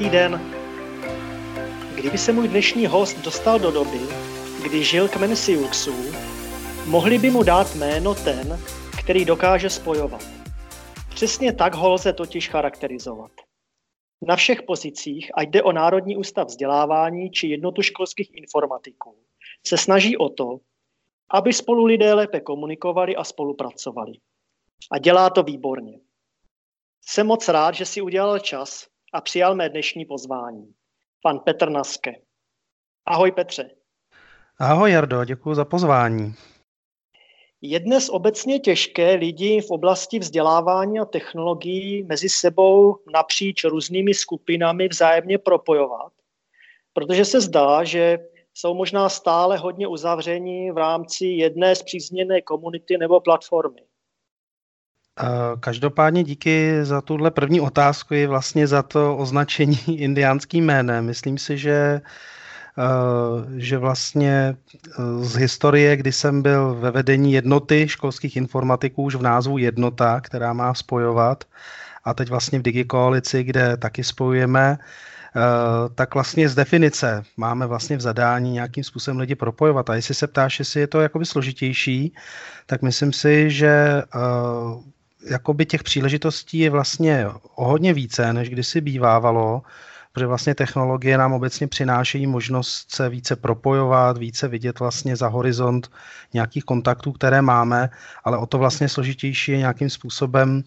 Hezký den. Kdyby se můj dnešní host dostal do doby, kdy žil kmen Siuxů, mohli by mu dát jméno ten, který dokáže spojovat. Přesně tak ho lze totiž charakterizovat. Na všech pozicích, ať jde o Národní ústav vzdělávání či jednotu školských informatiků, se snaží o to, aby spolu lidé lépe komunikovali a spolupracovali. A dělá to výborně. Jsem moc rád, že si udělal čas a přijal mé dnešní pozvání. Pan Petr Naske. Ahoj Petře. Ahoj Jardo, děkuji za pozvání. Je dnes obecně těžké lidi v oblasti vzdělávání a technologií mezi sebou napříč různými skupinami vzájemně propojovat, protože se zdá, že jsou možná stále hodně uzavření v rámci jedné zpřízněné komunity nebo platformy. Každopádně díky za tuhle první otázku i vlastně za to označení indiánským jménem. Myslím si, že že vlastně z historie, kdy jsem byl ve vedení jednoty školských informatiků už v názvu jednota, která má spojovat, a teď vlastně v Digikoalici, kde taky spojujeme, tak vlastně z definice máme vlastně v zadání nějakým způsobem lidi propojovat. A jestli se ptáš, jestli je to jakoby složitější, tak myslím si, že jakoby těch příležitostí je vlastně o hodně více, než kdysi bývávalo, protože vlastně technologie nám obecně přinášejí možnost se více propojovat, více vidět vlastně za horizont nějakých kontaktů, které máme, ale o to vlastně složitější je nějakým způsobem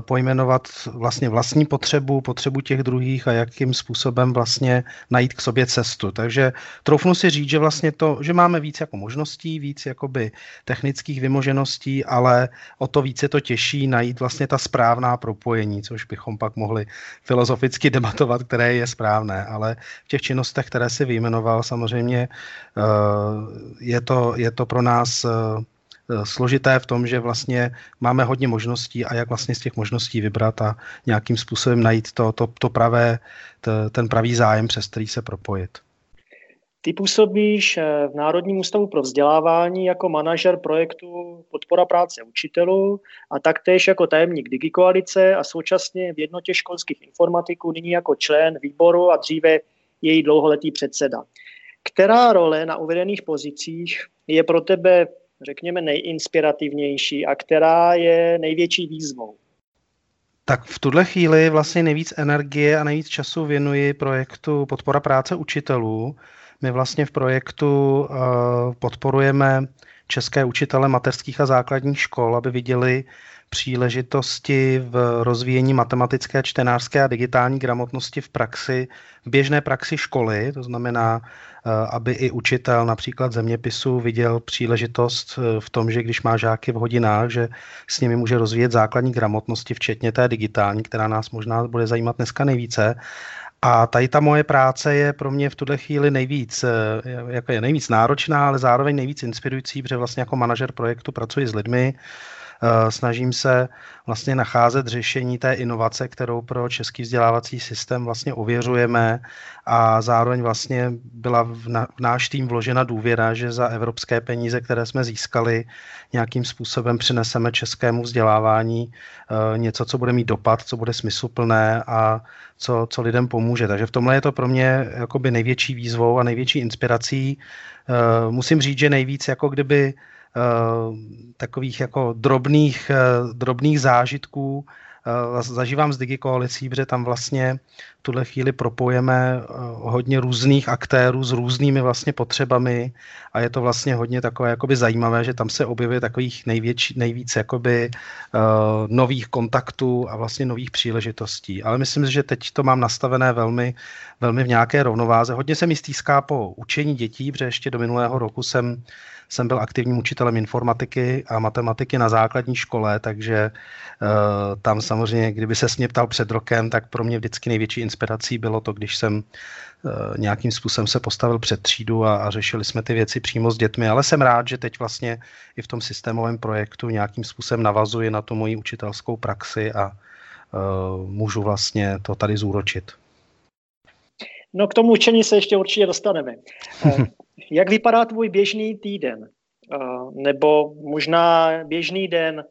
pojmenovat vlastně vlastní potřebu, potřebu těch druhých a jakým způsobem vlastně najít k sobě cestu. Takže troufnu si říct, že vlastně to, že máme víc jako možností, víc jakoby technických vymožeností, ale o to více to těžší najít vlastně ta správná propojení, což bychom pak mohli filozoficky debatovat, které je správné, ale v těch činnostech, které si vyjmenoval, samozřejmě eh, je to, je to pro nás eh, Eh, složité v tom, že vlastně máme hodně možností a jak vlastně z těch možností vybrat a nějakým způsobem najít to, to, to pravé, to, ten pravý zájem, přes který se propojit. Ty působíš eh, v Národním ústavu pro vzdělávání jako manažer projektu Podpora práce učitelů a taktéž jako tajemník Digikoalice a současně v jednotě školských informatiků, nyní jako člen výboru a dříve její dlouholetý předseda. Která role na uvedených pozicích je pro tebe řekněme, nejinspirativnější a která je největší výzvou? Tak v tuhle chvíli vlastně nejvíc energie a nejvíc času věnuji projektu Podpora práce učitelů. My vlastně v projektu uh, podporujeme české učitele mateřských a základních škol, aby viděli příležitosti v rozvíjení matematické, čtenářské a digitální gramotnosti v praxi, v běžné praxi školy, to znamená, eh, aby i učitel například zeměpisu viděl příležitost eh, v tom, že když má žáky v hodinách, že s nimi může rozvíjet základní gramotnosti, včetně té digitální, která nás možná bude zajímat dneska nejvíce. A tady ta moje práce je pro mě v tuhle chvíli nejvíc, eh, jako je nejvíc náročná, ale zároveň nejvíc inspirující, protože vlastně jako manažer projektu pracuji s lidmi, Eh, snažím se vlastně nacházet řešení té inovace, kterou pro český vzdělávací systém vlastně ověřujeme a zároveň vlastně byla v, na, v náš tým vložena důvěra, že za evropské peníze, které jsme získali, nějakým způsobem přineseme českému vzdělávání uh, něco, co bude mít dopad, co bude smysluplné a co, co lidem pomůže. Takže v tomhle je to pro mě jakoby největší výzvou a největší inspirací. Uh, musím říct, že nejvíc jako kdyby Eh, takových jako drobných, eh, drobných zážitků eh, zažívám s Digikoalicí, protože tam vlastně v tuhle chvíli propojeme hodně různých aktérů s různými vlastně potřebami a je to vlastně hodně takové jakoby zajímavé, že tam se objevuje takových největší, nejvíc jakoby uh, nových kontaktů a vlastně nových příležitostí. Ale myslím si, že teď to mám nastavené velmi, velmi v nějaké rovnováze. Hodně se mi stýská po učení dětí, protože ještě do minulého roku jsem jsem byl aktivním učitelem informatiky a matematiky na základní škole, takže uh, tam samozřejmě, kdyby se mě ptal před rokem, tak pro mě vždycky největší inspirací bylo to, když jsem uh, nějakým způsobem se postavil před třídu a, a řešili jsme ty věci přímo s dětmi, ale jsem rád, že teď vlastně i v tom systémovém projektu nějakým způsobem navazuji na tu moji učitelskou praxi a uh, můžu vlastně to tady zúročit. No k tomu učení se ještě určitě dostaneme. Jak vypadá tvůj běžný týden? Nebo možná běžný den?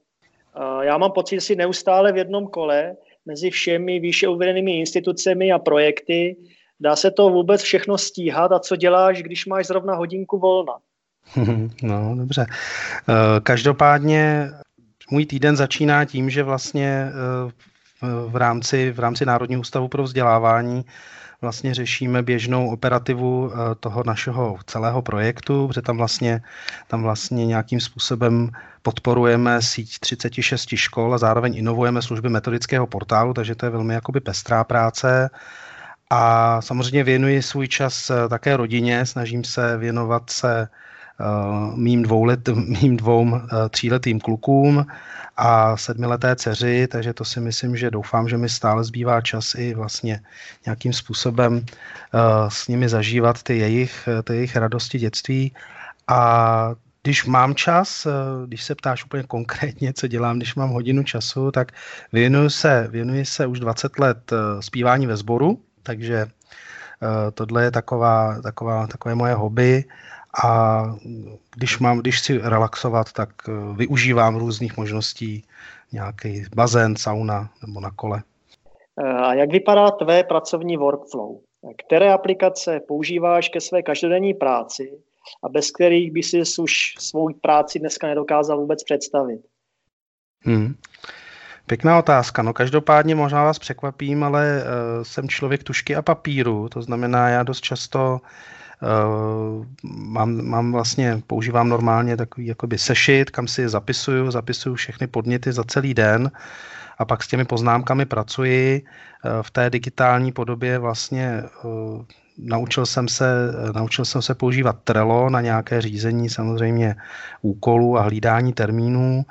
Já mám pocit, že jsi neustále v jednom kole, mezi všemi výše uvedenými institucemi a projekty. Dá se to vůbec všechno stíhat a co děláš, když máš zrovna hodinku volna? No, dobře. Eh, každopádně můj týden začíná tím, že vlastně eh, v rámci, v rámci Národního ústavu pro vzdělávání vlastně řešíme běžnou operativu eh, toho našeho celého projektu, protože tam vlastně, tam vlastně nějakým způsobem podporujeme síť 36 škol a zároveň inovujeme služby metodického portálu, takže to je velmi jakoby pestrá práce. A samozřejmě věnuji svůj čas také rodině, snažím se věnovat se Eh, mým, dvoulet, mým dvou eh, tříletým klukům a sedmileté dceři, takže to si myslím, že doufám, že mi stále zbývá čas i vlastně nějakým způsobem eh, s nimi zažívat ty jejich, ty jejich radosti dětství. A když mám čas, když se ptáš úplně konkrétně, co dělám, když mám hodinu času, tak věnuji se, věnuji se už 20 let zpívání ve sboru, takže tohle je taková, taková, takové moje hobby a když mám, když chci relaxovat, tak eh, využívám různých možností, nějaký bazén, sauna nebo na kole. Eh, a jak vypadá tvé pracovní workflow? Které aplikace používáš ke své každodenní práci a bez kterých by si už svou práci dneska nedokázal vůbec představit? Hmm. Pěkná otázka. No každopádně možná vás překvapím, ale uh, jsem člověk tušky a papíru. To znamená, já dost často Uh, mám, mám vlastně, používám normálně takový jakoby sešit, kam si zapisuju, zapisuju všechny podněty za celý den a pak s těmi poznámkami pracuji. Uh, v té digitální podobě vlastně uh, naučil jsem se, naučil jsem se používat Trello na nějaké řízení samozřejmě úkolů a hlídání termínů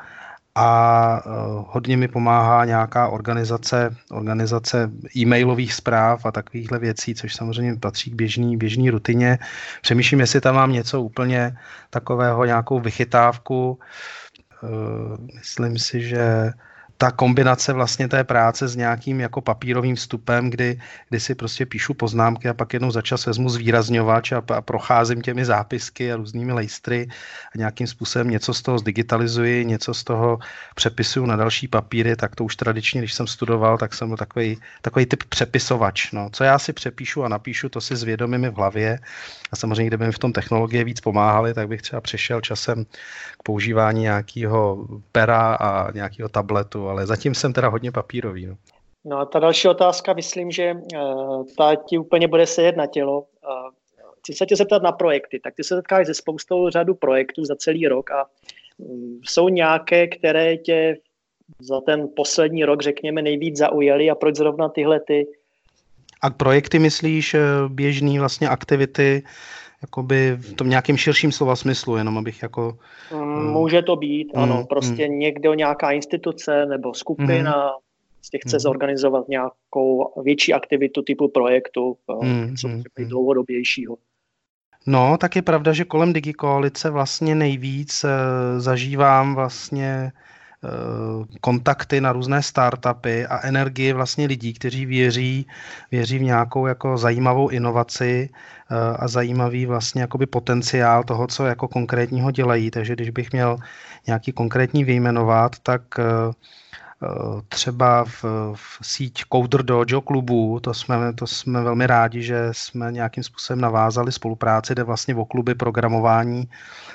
a uh, hodně mi pomáhá nějaká organizace, organizace e-mailových zpráv a takovýchhle věcí, což samozřejmě patří k běžný, běžný rutině. Přemýšlím, jestli tam mám něco úplně takového, nějakou vychytávku. Uh, myslím si, že ta kombinace vlastně té práce s nějakým jako papírovým vstupem, kdy, kdy si prostě píšu poznámky a pak jednou za čas vezmu zvýrazňovač a, a procházím těmi zápisky a různými lejstry a nějakým způsobem něco z toho zdigitalizuji, něco z toho přepisuju na další papíry, tak to už tradičně, když jsem studoval, tak jsem byl takový, takový typ přepisovač. No. Co já si přepíšu a napíšu, to si zvědomím v hlavě a samozřejmě, kdyby mi v tom technologie víc pomáhaly, tak bych třeba přešel časem k používání nějakého pera a nějakého tabletu ale zatím jsem teda hodně papírový. No. No a ta další otázka, myslím, že uh, ta ti úplně bude sedět na tělo. Uh, chci se tě zeptat na projekty. Tak ty se setkáš se spoustou řadu projektů za celý rok a um, jsou nějaké, které tě za ten poslední rok, řekněme, nejvíc zaujaly a proč zrovna tyhle ty? A projekty myslíš eh, běžný vlastně aktivity, jakoby v tom nějakém širším slova smyslu, jenom abych jako... Mm, může to být, mm, ano, prostě mm. někde nějaká instituce nebo skupina mm. prostě chce mm. zorganizovat nějakou větší aktivitu typu projektu, mm. co mm. třeba dlouhodobějšího. No, tak je pravda, že kolem Digikoalice vlastně nejvíc e, zažívám vlastně Eh, kontakty na různé startupy a energii vlastně lidí, kteří věří, věří v nějakou jako zajímavou inovaci eh, a zajímavý vlastně jakoby potenciál toho, co jako konkrétního dělají. Takže když bych měl nějaký konkrétní vyjmenovat, tak eh, třeba v, v síť Coder Dojo klubu, to jsme, to jsme velmi rádi, že jsme nějakým způsobem navázali spolupráci, jde vlastně o kluby programování Eh,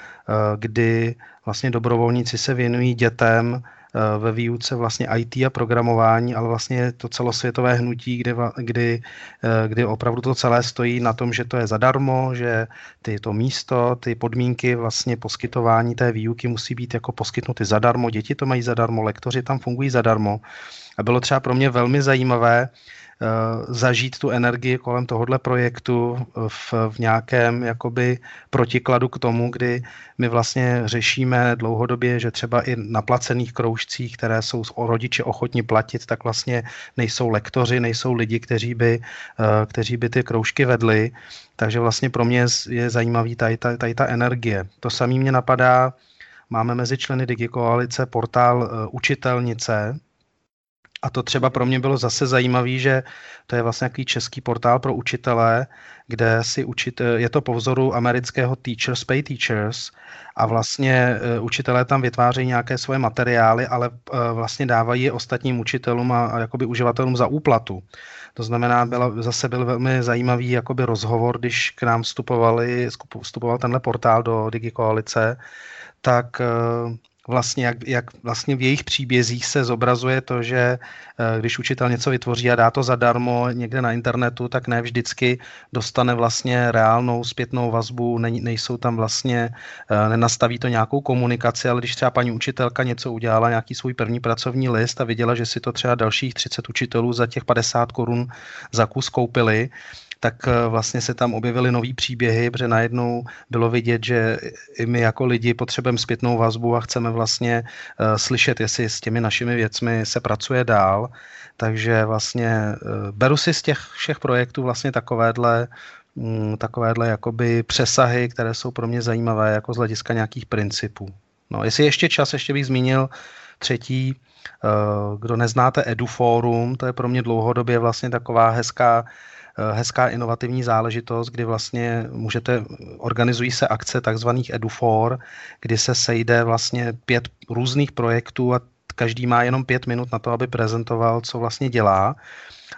kdy vlastně dobrovolníci se věnují dětem eh, ve výuce vlastně IT a programování, ale vlastně je to celosvětové hnutí, kdy, kdy, eh, kdy opravdu to celé stojí na tom, že to je zadarmo, že ty, to místo, ty podmínky vlastně poskytování té výuky musí být jako poskytnuty zadarmo, děti to mají zadarmo, lektoři tam fungují zadarmo. A bylo třeba pro mě velmi zajímavé Eh, zažít tu energii kolem tohohle projektu v, v nějakém jakoby protikladu k tomu, kdy my vlastně řešíme dlouhodobě, že třeba i na placených kroužcích, které jsou rodiče ochotni platit, tak vlastně nejsou lektoři, nejsou lidi, kteří by, eh, kteří by ty kroužky vedli. Takže vlastně pro mě je zajímavý tady, tady, tady ta energie. To samý mě napadá, máme mezi členy Digikoalice portál eh, Učitelnice, A to třeba pro mě bylo zase zajímavé, že to je vlastně nějaký český portál pro učitele, kde si učit, je to po vzoru amerického Teachers Pay Teachers a vlastně e, učitelé tam vytvářejí nějaké svoje materiály, ale e, vlastně dávají je ostatním učitelům a, jakoby uživatelům za úplatu. To znamená, byla, zase byl velmi zajímavý jakoby rozhovor, když k nám vstupovali, vstupoval tenhle portál do DigiKoalice, tak vlastně, jak, jak vlastně v jejich příbězích se zobrazuje to, že eh, když učitel něco vytvoří a dá to zadarmo někde na internetu, tak ne vždycky dostane vlastně reálnou zpětnou vazbu, ne, nejsou tam vlastně, eh, nenastaví to nějakou komunikaci, ale když třeba paní učitelka něco udělala, nějaký svůj první pracovní list a viděla, že si to třeba dalších 30 učitelů za těch 50 korun za kus koupili, tak eh, vlastně se tam objevily nové příběhy, protože najednou bylo vidět, že i my jako lidi potřebujeme zpětnou vazbu a chceme vlastně uh, slyšet, jestli s těmi našimi věcmi se pracuje dál. Takže vlastně uh, beru si z těch všech projektů vlastně takovéhle um, takovéhle jakoby přesahy, které jsou pro mě zajímavé jako z hlediska nějakých principů. No, jestli ještě čas, ještě bych zmínil třetí, kdo neznáte EduForum, to je pro mě dlouhodobě vlastně taková hezká Eh, hezká inovativní záležitost, kdy vlastně můžete, organizují se akce takzvaných EduFor, kdy se sejde vlastně pět různých projektů a každý má jenom pět minut na to, aby prezentoval, co vlastně dělá.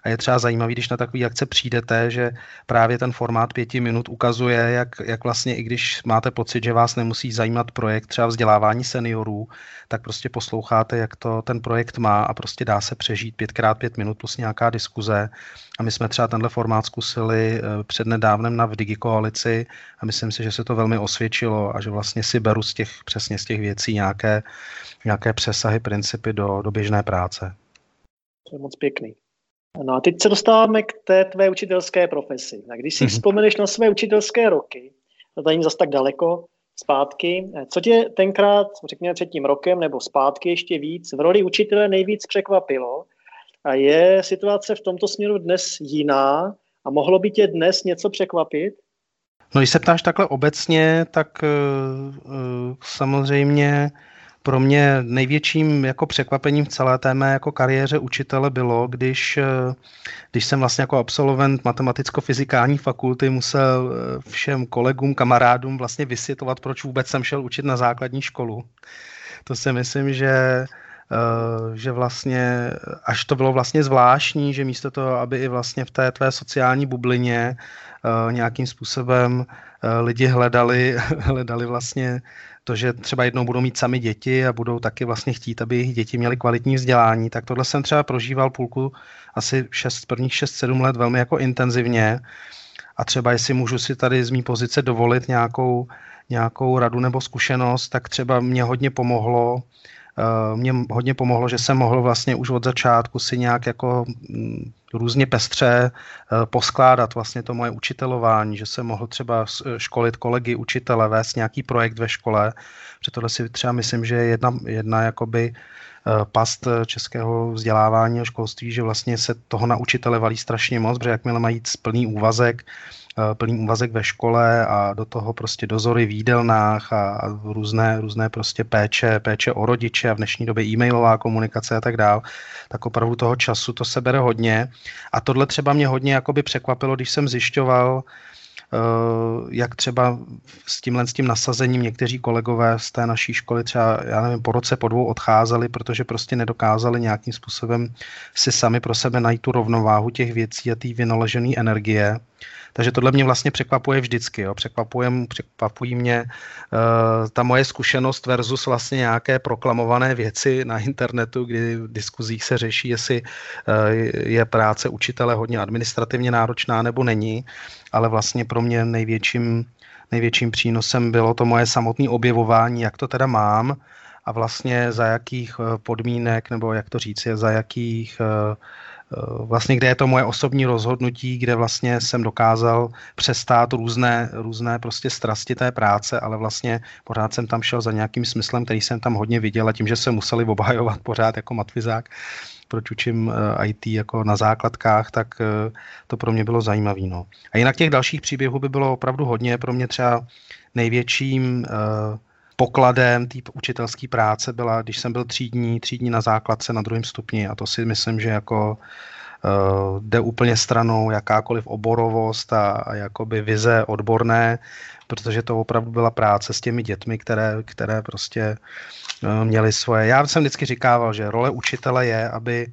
A je třeba zajímavý, když na takový akce přijdete, že právě ten formát pěti minut ukazuje, jak, jak vlastně i když máte pocit, že vás nemusí zajímat projekt třeba vzdělávání seniorů, tak prostě posloucháte, jak to ten projekt má a prostě dá se přežít pětkrát pět minut plus nějaká diskuze. A my jsme třeba tenhle formát zkusili eh, před nedávnem na v Digikoalici a myslím si, že se to velmi osvědčilo a že vlastně si beru z těch, přesně z těch věcí nějaké, nějaké přesahy, principy do, do běžné práce. To je moc pěkný. No a teď se dostáváme k té tvé učitelské profesi. A když si mm-hmm. vzpomeneš na své učitelské roky, to tady zase tak daleko zpátky, co tě tenkrát, řekněme před tím rokem nebo zpátky ještě víc, v roli učitele nejvíc překvapilo? A je situace v tomto směru dnes jiná a mohlo by tě dnes něco překvapit? No, když se ptáš takhle obecně, tak uh, uh, samozřejmě pro mě největším jako překvapením v celé té mé jako kariéře učitele bylo, když, eh, když jsem vlastně jako absolvent matematicko-fyzikální fakulty musel eh, všem kolegům, kamarádům vlastně vysvětlovat, proč vůbec jsem šel učit na základní školu. To si myslím, že eh, že vlastně, až to bylo vlastně zvláštní, že místo toho, aby i vlastně v té tvé sociální bublině nějakým způsobem lidi hledali, hledali vlastně to, že třeba jednou budou mít sami děti a budou taky vlastně chtít, aby jejich děti měly kvalitní vzdělání, tak tohle jsem třeba prožíval půlku asi šest, prvních 6-7 let velmi jako intenzivně. A třeba jestli můžu si tady z mý pozice dovolit nějakou, nějakou radu nebo zkušenost, tak třeba mě hodně pomohlo mě hodně pomohlo, že jsem mohl vlastně už od začátku si nějak jako mm, různě pestře eh, poskládat vlastně to moje učitelování, že jsem mohl třeba eh, školit kolegy, učitele, vést nějaký projekt ve škole, že tohle si třeba myslím, že je jedna, jedna jakoby past českého vzdělávání a školství, že vlastně se toho na učitele valí strašně moc, protože jakmile mají plný úvazek, Eh, plný úvazek ve škole a do toho prostě dozory v jídelnách a, a různé, různé prostě péče, péče o rodiče a v dnešní době e-mailová komunikace a tak dál, tak opravdu toho času to se bere hodně. A tohle třeba mě hodně jakoby překvapilo, když jsem zjišťoval, eh, jak třeba s tímhle s tím nasazením někteří kolegové z té naší školy třeba, já nevím, po roce, po dvou odcházeli, protože prostě nedokázali nějakým způsobem si sami pro sebe najít tu rovnováhu těch věcí a té vynaložené energie. Takže tohle mě vlastně překvapuje vždycky. Jo. Překvapuje, překvapují mě uh, ta moje zkušenost versus vlastně nějaké proklamované věci na internetu, kdy v diskuzích se řeší, jestli uh, je práce učitele hodně administrativně náročná nebo není. Ale vlastně pro mě největším, největším přínosem bylo to moje samotné objevování, jak to teda mám a vlastně za jakých eh, podmínek, nebo jak to říct, za jakých uh, vlastně kde je to moje osobní rozhodnutí, kde vlastně jsem dokázal přestát různé, různé prostě strasti té práce, ale vlastně pořád jsem tam šel za nějakým smyslem, který jsem tam hodně viděl a tím, že se museli obhajovat pořád jako matvizák, proč učím eh, IT jako na základkách, tak eh, to pro mě bylo zajímavé. No. A jinak těch dalších příběhů by bylo opravdu hodně. Pro mě třeba největším pokladem té učitelské práce byla, když jsem byl třídní, třídní na základce na druhém stupni a to si myslím, že jako uh, jde úplně stranou jakákoliv oborovost a, a jakoby vize odborné, protože to opravdu byla práce s těmi dětmi, které, které prostě uh, měly svoje. Já jsem vždycky říkával, že role učitele je, aby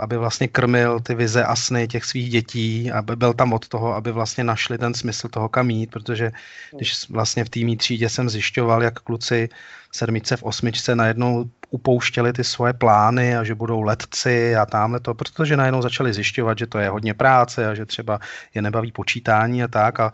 aby vlastně krmil ty vize a sny těch svých dětí, aby byl tam od toho, aby vlastně našli ten smysl toho, kam jít, protože když vlastně v týmí třídě jsem zjišťoval, jak kluci v sedmice, v osmičce najednou upouštěli ty svoje plány a že budou letci a tamhle to, protože najednou začali zjišťovat, že to je hodně práce a že třeba je nebaví počítání a tak a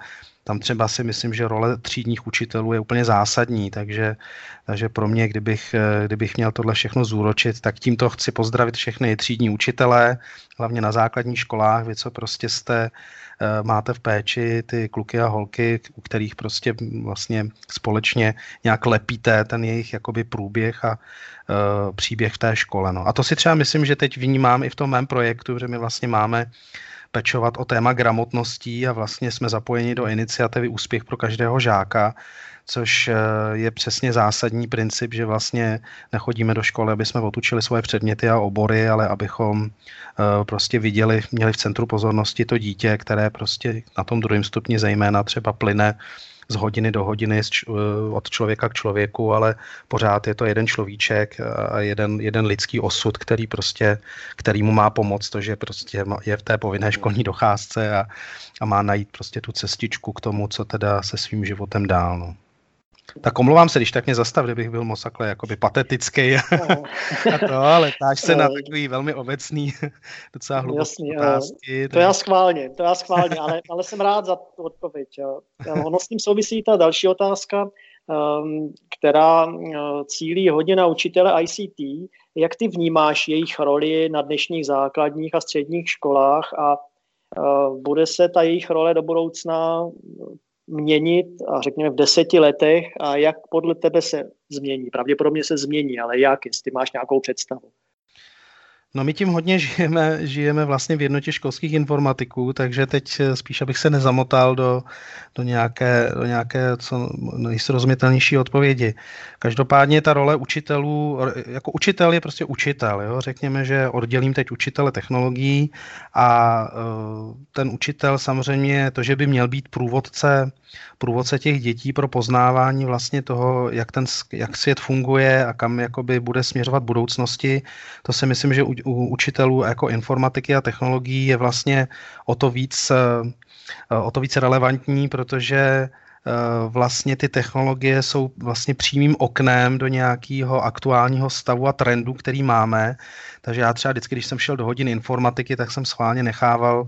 tam třeba si myslím, že role třídních učitelů je úplně zásadní, takže, takže pro mě, kdybych, eh, kdybych měl tohle všechno zúročit, tak tímto chci pozdravit všechny třídní učitelé, hlavně na základních školách, vy co prostě jste, eh, máte v péči ty kluky a holky, u kterých prostě vlastně společně nějak lepíte ten jejich jakoby průběh a uh, příběh v té škole. No. A to si třeba myslím, že teď vnímám i v tom mém projektu, že my vlastně máme pečovat o téma gramotností a vlastně jsme zapojeni do iniciativy Úspěch pro každého žáka, což eh, je přesně zásadní princip, že vlastně nechodíme do školy, aby jsme otučili svoje předměty a obory, ale abychom eh, prostě viděli, měli v centru pozornosti to dítě, které prostě na tom druhém stupni zejména třeba plyne z hodiny do hodiny eh, od člověka k člověku, ale pořád je to jeden človíček a jeden, jeden lidský osud, který prostě, který mu má pomoct, to, že prostě je v té povinné školní docházce a, a má najít prostě tu cestičku k tomu, co teda se svým životem dál. No. Tak omlouvám se, když tak mě zastav, kdybych byl moc takhle jakoby patetický. No. a to, ale táž se na takový velmi obecný, docela hluboký Jasný, otázky. To já schválně, to já schválně, ale, ale jsem rád za tu odpověď. Ono s tím souvisí ta další otázka, ehm, která eh, cílí hodně na učitele ICT. Jak ty vnímáš jejich roli na dnešních základních a středních školách a eh, bude se ta jejich role do budoucna měnit a řekněme v deseti letech a jak podle tebe se změní? Pravděpodobně se změní, ale jak, jestli máš nějakou představu? No my tím hodně žijeme, žijeme vlastně v jednotě školských informatiků, takže teď spíš, abych se nezamotal do, do nějaké, do nějaké co nejsrozumitelnější odpovědi. Každopádně ta role učitelů, jako učitel je prostě učitel. Jo? Řekněme, že oddělím teď učitele technologií a uh, ten učitel samozřejmě to, že by měl být průvodce průvodce těch dětí pro poznávání vlastně toho, jak ten jak svět funguje a kam jakoby bude směřovat budoucnosti. To si myslím, že u, u učitelů jako informatiky a technologií je vlastně o to víc, eh, o to víc relevantní, protože eh, vlastně ty technologie jsou vlastně přímým oknem do nějakého aktuálního stavu a trendu, který máme. Takže já třeba vždycky, když jsem šel do hodin informatiky, tak jsem schválně nechával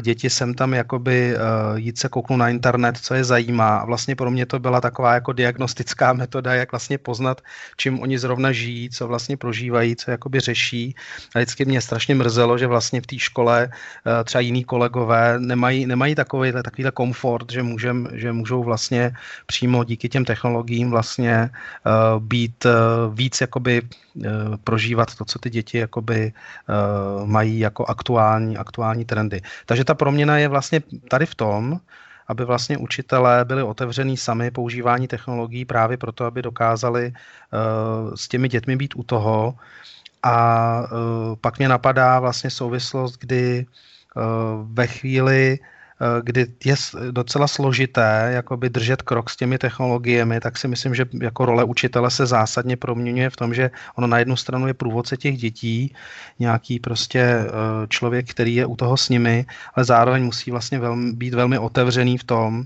děti sem tam jakoby eh, jít se kouknout na internet, co je zajímá. Vlastně pro mě to byla taková jako diagnostická metoda, jak vlastně poznat, čím oni zrovna žijí, co vlastně prožívají, co jakoby řeší. A vždycky mě strašně mrzelo, že vlastně v té škole eh, třeba jiní kolegové nemají, nemají takový, takovýhle komfort, že, můžem, že můžou vlastně přímo díky těm technologiím vlastně být víc jakoby prožívat to, co ty děti jakoby mají jako aktuální, aktuální trendy. Takže ta proměna je vlastně tady v tom, aby vlastně učitelé byli otevření sami používání technologií právě proto, aby dokázali uh, s těmi dětmi být u toho. A pak mě napadá vlastně souvislost, kdy ve chvíli, Eh, kdy je docela složité jakoby držet krok s těmi technologiemi, tak si myslím, že jako role učitele se zásadně proměňuje v tom, že ono na jednu stranu je průvodce těch dětí, nějaký prostě eh, člověk, který je u toho s nimi, ale zároveň musí vlastně velmi, být velmi otevřený v tom,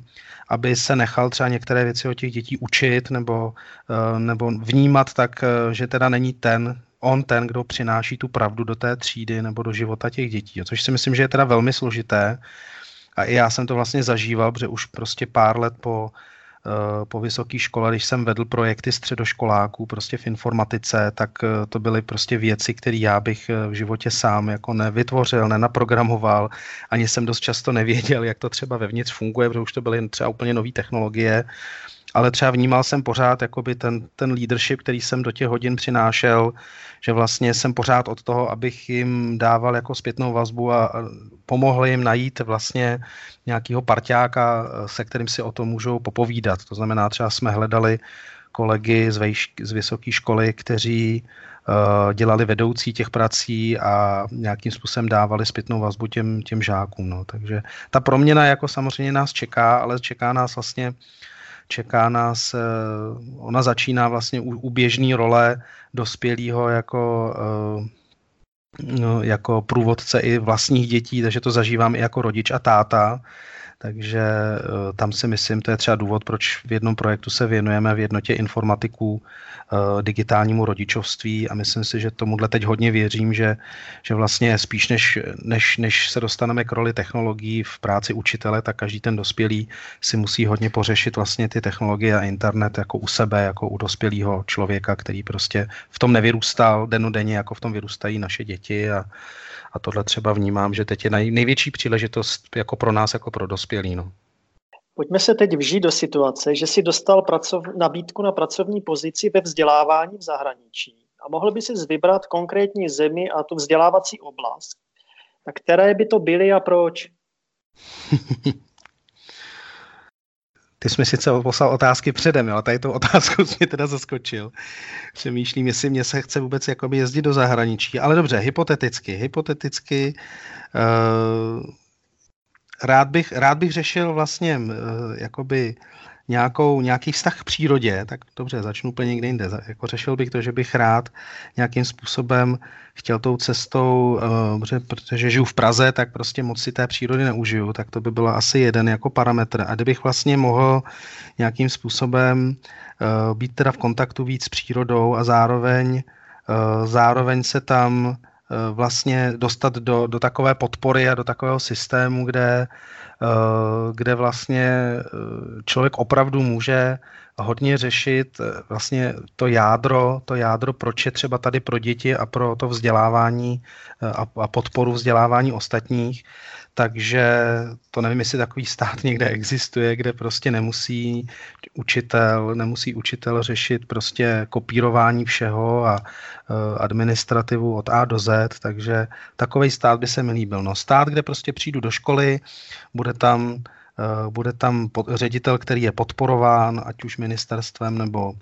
aby se nechal třeba některé věci od těch dětí učit nebo, eh, nebo vnímat tak, že teda není ten, on ten, kdo přináší tu pravdu do té třídy nebo do života těch dětí. Což si myslím, že je teda velmi složité, a i já jsem to vlastně zažíval, protože už prostě pár let po, uh, po vysoké škole, když jsem vedl projekty středoškoláků prostě v informatice, tak uh, to byly prostě věci, které já bych uh, v životě sám jako nevytvořil, nenaprogramoval. Ani jsem dost často nevěděl, jak to třeba vevnitř funguje, protože už to byly třeba úplně nové technologie ale třeba vnímal jsem pořád jakoby ten, ten leadership, který jsem do těch hodin přinášel, že vlastně jsem pořád od toho, abych jim dával jako zpětnou vazbu a, pomohl jim najít vlastně nějakého parťáka, se kterým si o tom můžou popovídat. To znamená, třeba jsme hledali kolegy z, vejš, z vysoké školy, kteří uh, dělali vedoucí těch prací a nějakým způsobem dávali zpětnou vazbu těm, těm žákům. No. Takže ta proměna jako samozřejmě nás čeká, ale čeká nás vlastně čeká nás, uh, ona začíná vlastně u, u běžné role dospělého jako uh, no, jako průvodce i vlastních dětí, takže to zažívám i jako rodič a táta, takže eh, tam si myslím, to je třeba důvod, proč v jednom projektu se věnujeme v jednotě informatiků eh, digitálnímu rodičovství. A myslím si, že tomuhle teď hodně věřím, že, že vlastně spíš než, než, než se dostaneme k roli technologií v práci učitele, tak každý ten dospělý si musí hodně pořešit vlastně ty technologie a internet jako u sebe, jako u dospělého člověka, který prostě v tom nevyrůstal denodenně, jako v tom vyrůstají naše děti a, a tohle třeba vnímám, že teď je největší příležitost jako pro nás, jako pro dospělí. No. Pojďme se teď vžít do situace, že si dostal pracov, nabídku na pracovní pozici ve vzdělávání v zahraničí a mohl by si vybrat konkrétní zemi a tu vzdělávací oblast. Tak které by to byly a proč? Ty jsi mi sice poslal otázky předem, ale tady tu otázku jsi mě teda zaskočil. Přemýšlím, jestli mě se chce vůbec jakoby jezdit do zahraničí, ale dobře, hypoteticky. Hypoteticky uh, rád, bych, rád bych řešil vlastně uh, jakoby nějakou, nějaký vztah k přírodě, tak dobře, začnu úplně někde jinde. Jako řešil bych to, že bych rád nějakým způsobem chtěl tou cestou, uh, protože žiju v Praze, tak prostě moc si té přírody neužiju, tak to by bylo asi jeden jako parametr. A kdybych vlastně mohl nějakým způsobem uh, být teda v kontaktu víc s přírodou a zároveň, uh, zároveň se tam vlastně dostat do, do takové podpory a do takového systému, kde Eh, kde vlastně eh, člověk opravdu může hodně řešit eh, vlastně to jádro, to jádro, proč je třeba tady pro děti a pro to vzdělávání a podporu vzdělávání ostatních, takže to nevím, jestli takový stát někde existuje, kde prostě nemusí učitel, nemusí učitel řešit prostě kopírování všeho a uh, administrativu od A do Z, takže takový stát by se mi líbil. No stát, kde prostě přijdu do školy, bude tam Eh, bude tam ředitel, který je podporován, ať už ministerstvem nebo,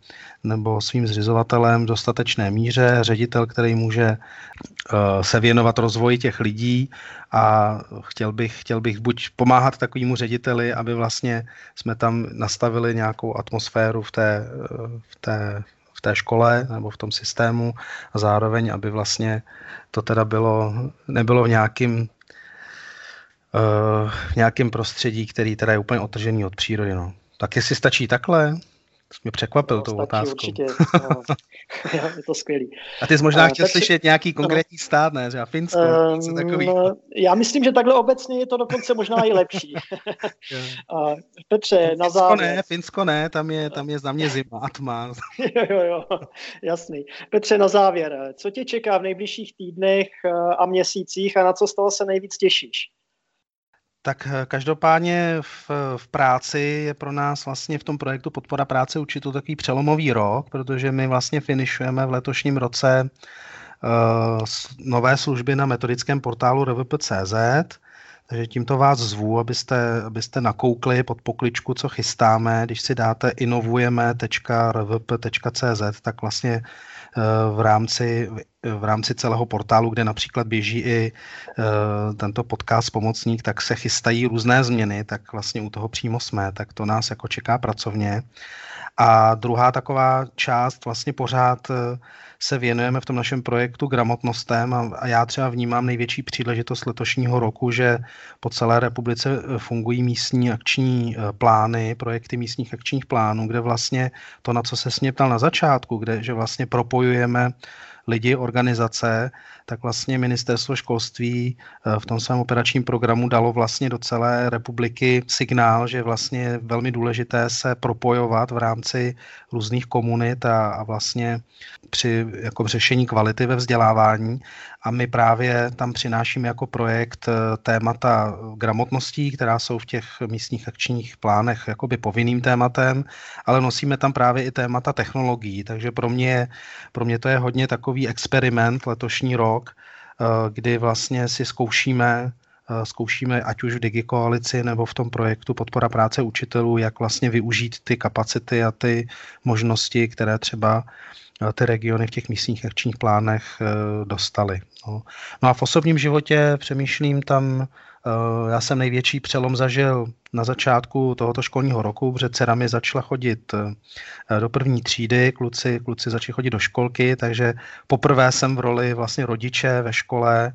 nebo svým zřizovatelem v dostatečné míře, ředitel, který může eh, se věnovat rozvoji těch lidí. A chtěl bych, chtěl bych buď pomáhat takovému řediteli, aby vlastně jsme tam nastavili nějakou atmosféru v té, eh, v té v té škole nebo v tom systému a zároveň, aby vlastně to teda bylo, nebylo v nějakým v nějakém prostředí, který teda je úplně otržený od přírody. No. Tak jestli stačí takhle, jsi mě překvapil no, tou otázkou. Určitě, no. je to skvělý. A ty jsi možná chtěl takže... slyšet nějaký konkrétní no. stát, ne? Třeba Finsko, um, něco takový. Já myslím, že takhle obecně je to dokonce možná i lepší. a Petře, Finsko na závěr. ne, Finsko ne, tam je, tam je za mě zima a tma. jo, jo, jo, jasný. Petře, na závěr, co tě čeká v nejbližších týdnech eh, a měsících a na co z toho se nejvíc těšíš? Tak eh, každopádně v, v práci je pro nás vlastně v tom projektu Podpora práce učitelů takový přelomový rok, protože my vlastně finišujeme v letošním roce uh, nové služby na metodickém portálu rvp.cz, takže tímto vás zvu, abyste, abyste nakoukli pod pokličku, co chystáme. Když si dáte inovujeme.rvp.cz, tak vlastně v rámci, v rámci celého portálu, kde například běží i eh, tento podcast pomocník, tak se chystají různé změny, tak vlastně u toho přímo jsme, tak to nás jako čeká pracovně. A druhá taková část vlastně pořád eh, se věnujeme v tom našem projektu gramotnostem a, já třeba vnímám největší příležitost letošního roku, že po celé republice eh, fungují místní akční plány, projekty místních akčních plánů, kde vlastně to, na co se směptal na začátku, kde že vlastně propojujeme lidi, organizace, tak vlastně ministerstvo školství eh, v tom svém operačním programu dalo vlastně do celé republiky signál, že vlastně je velmi důležité se propojovat v rámci různých komunit a, a vlastně při jako řešení kvality ve vzdělávání. A my právě tam přinášíme jako projekt eh, témata gramotností, která jsou v těch místních akčních plánech jakoby povinným tématem, ale nosíme tam právě i témata technologií. Takže pro mě, pro mě to je hodně takový experiment letošní rok, eh, kdy vlastně si zkoušíme zkoušíme ať už v Digikoalici nebo v tom projektu Podpora práce učitelů, jak vlastně využít ty kapacity a ty možnosti, které třeba ty regiony v těch místních akčních plánech dostaly. No. no a v osobním životě přemýšlím tam, já jsem největší přelom zažil na začátku tohoto školního roku, protože dcera mi začala chodit do první třídy, kluci, kluci začali chodit do školky, takže poprvé jsem v roli vlastně rodiče ve škole,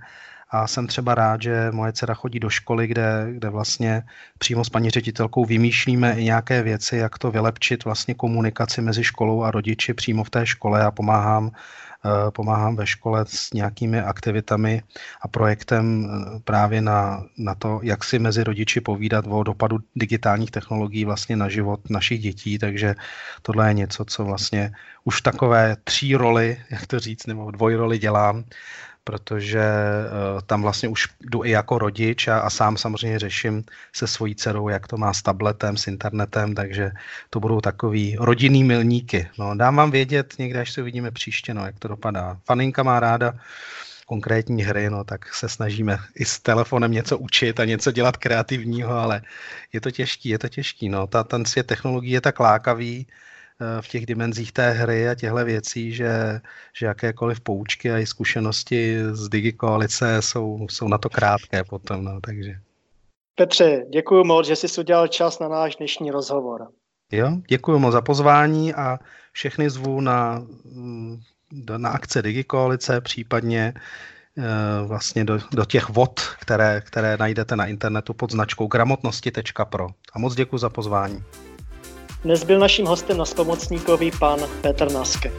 a jsem třeba rád, že moje dcera chodí do školy, kde, kde vlastně přímo s paní ředitelkou vymýšlíme i nějaké věci, jak to vylepčit vlastně komunikaci mezi školou a rodiči přímo v té škole a pomáhám eh, pomáhám ve škole s nějakými aktivitami a projektem eh, právě na, na to, jak si mezi rodiči povídat o dopadu digitálních technologií vlastně na život našich dětí, takže tohle je něco, co vlastně už takové tří roli, jak to říct, nebo dvojroli dělám protože uh, tam vlastně už jdu i jako rodič a, a sám samozřejmě řeším se svojí dcerou, jak to má s tabletem, s internetem, takže to budou takový rodinný milníky. No, dám vám vědět někde, až se uvidíme příště, no, jak to dopadá. Faninka má ráda konkrétní hry, no tak se snažíme i s telefonem něco učit a něco dělat kreativního, ale je to těžký, je to těžký, no. Ta, ten svět technologií je tak lákavý, Eh, v těch dimenzích té hry a těchto věcí, že, že jakékoliv poučky a i zkušenosti z digikoalice jsou, jsou na to krátké potom. No, takže. Petře, děkuji moc, že jsi udělal čas na náš dnešní rozhovor. Jo, děkuji moc za pozvání a všechny zvu na, mm, na akce Digikoalice, případně eh, vlastně do, do těch vod, které, které najdete na internetu pod značkou gramotnosti.pro. A moc děkuji za pozvání. Dnes byl naším hostem na spomocníkový pan Petr Naske.